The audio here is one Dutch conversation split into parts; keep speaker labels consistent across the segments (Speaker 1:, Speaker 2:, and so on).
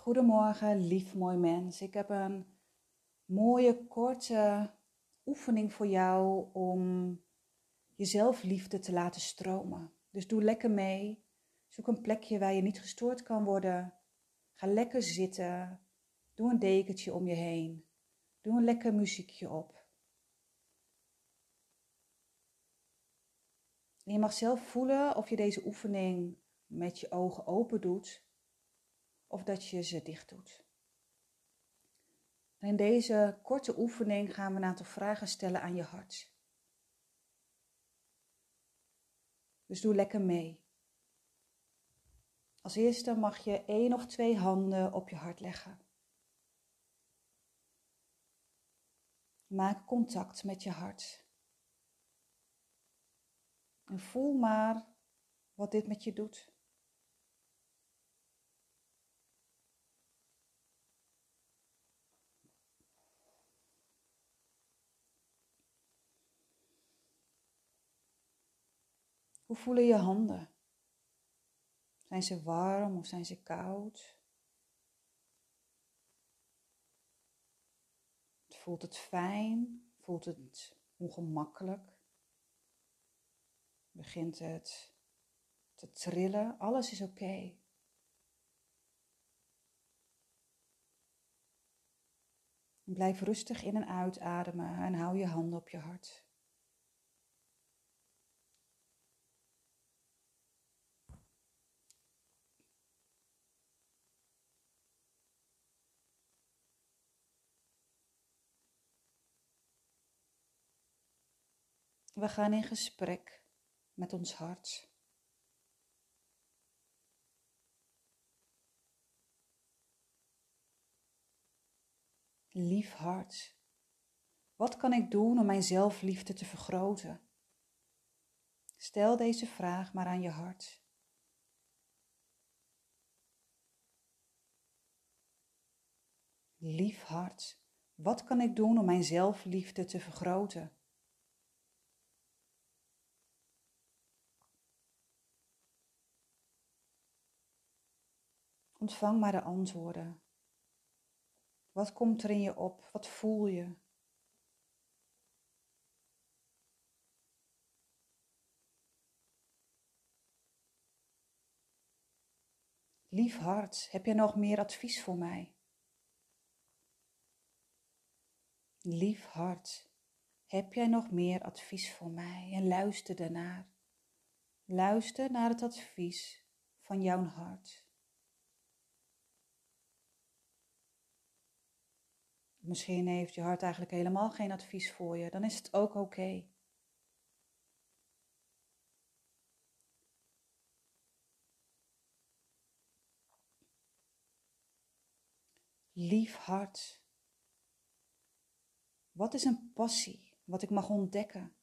Speaker 1: Goedemorgen, lief mooi mens. Ik heb een mooie korte oefening voor jou om je zelfliefde te laten stromen. Dus doe lekker mee. Zoek een plekje waar je niet gestoord kan worden. Ga lekker zitten. Doe een dekentje om je heen. Doe een lekker muziekje op. Je mag zelf voelen of je deze oefening met je ogen open doet of dat je ze dicht doet. in deze korte oefening gaan we een aantal vragen stellen aan je hart. Dus doe lekker mee. Als eerste mag je één of twee handen op je hart leggen. Maak contact met je hart. En voel maar wat dit met je doet. Hoe voelen je handen? Zijn ze warm of zijn ze koud? Voelt het fijn? Voelt het ongemakkelijk? Begint het te trillen? Alles is oké. Blijf rustig in en uitademen en hou je handen op je hart. We gaan in gesprek met ons hart. Lief hart, wat kan ik doen om mijn zelfliefde te vergroten? Stel deze vraag maar aan je hart. Lief hart, wat kan ik doen om mijn zelfliefde te vergroten? Ontvang maar de antwoorden. Wat komt er in je op? Wat voel je? Lief hart, heb je nog meer advies voor mij? Lief hart, heb jij nog meer advies voor mij? En luister daarnaar. Luister naar het advies van jouw hart. Misschien heeft je hart eigenlijk helemaal geen advies voor je. Dan is het ook oké. Lief hart. Wat is een passie wat ik mag ontdekken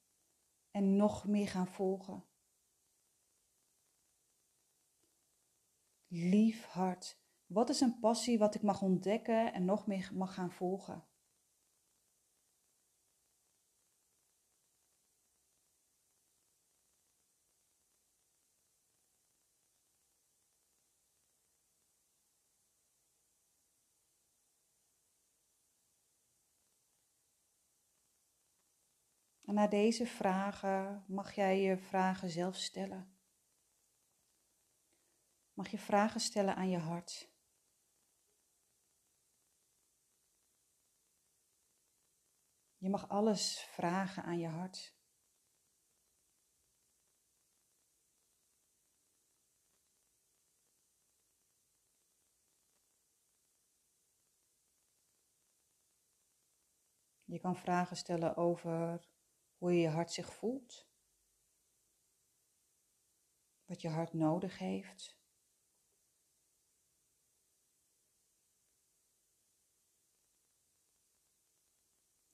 Speaker 1: en nog meer gaan volgen? Lief hart. Wat is een passie wat ik mag ontdekken en nog meer mag gaan volgen? En na deze vragen mag jij je vragen zelf stellen. Mag je vragen stellen aan je hart. Je mag alles vragen aan je hart. Je kan vragen stellen over hoe je je hart zich voelt, wat je hart nodig heeft.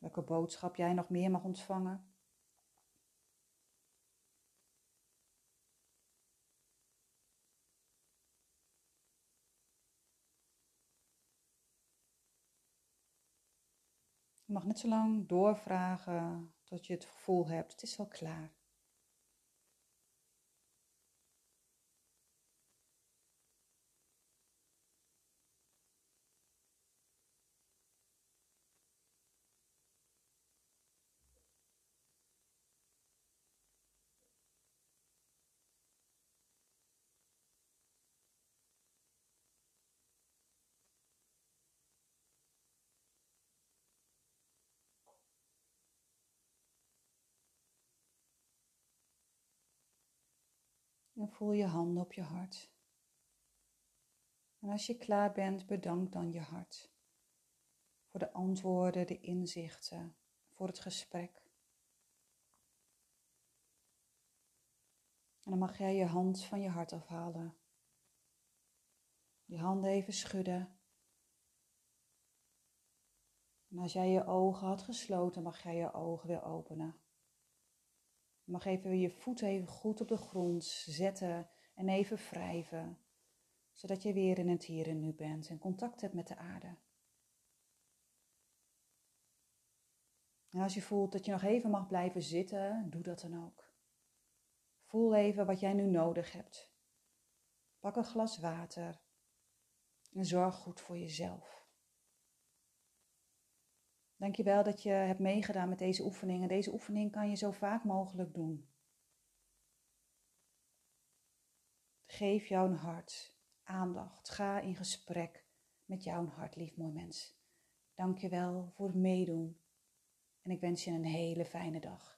Speaker 1: Welke boodschap jij nog meer mag ontvangen. Je mag net zo lang doorvragen tot je het gevoel hebt, het is wel klaar. En voel je handen op je hart. En als je klaar bent, bedank dan je hart voor de antwoorden, de inzichten, voor het gesprek. En dan mag jij je hand van je hart afhalen. Je handen even schudden. En als jij je ogen had gesloten, mag jij je ogen weer openen. Mag even je voeten even goed op de grond zetten en even wrijven, zodat je weer in het hier en nu bent en contact hebt met de aarde. En als je voelt dat je nog even mag blijven zitten, doe dat dan ook. Voel even wat jij nu nodig hebt. Pak een glas water en zorg goed voor jezelf. Dankjewel dat je hebt meegedaan met deze oefening. En deze oefening kan je zo vaak mogelijk doen. Geef jouw hart aandacht. Ga in gesprek met jouw hart, lief mooi mens. Dankjewel voor het meedoen. En ik wens je een hele fijne dag.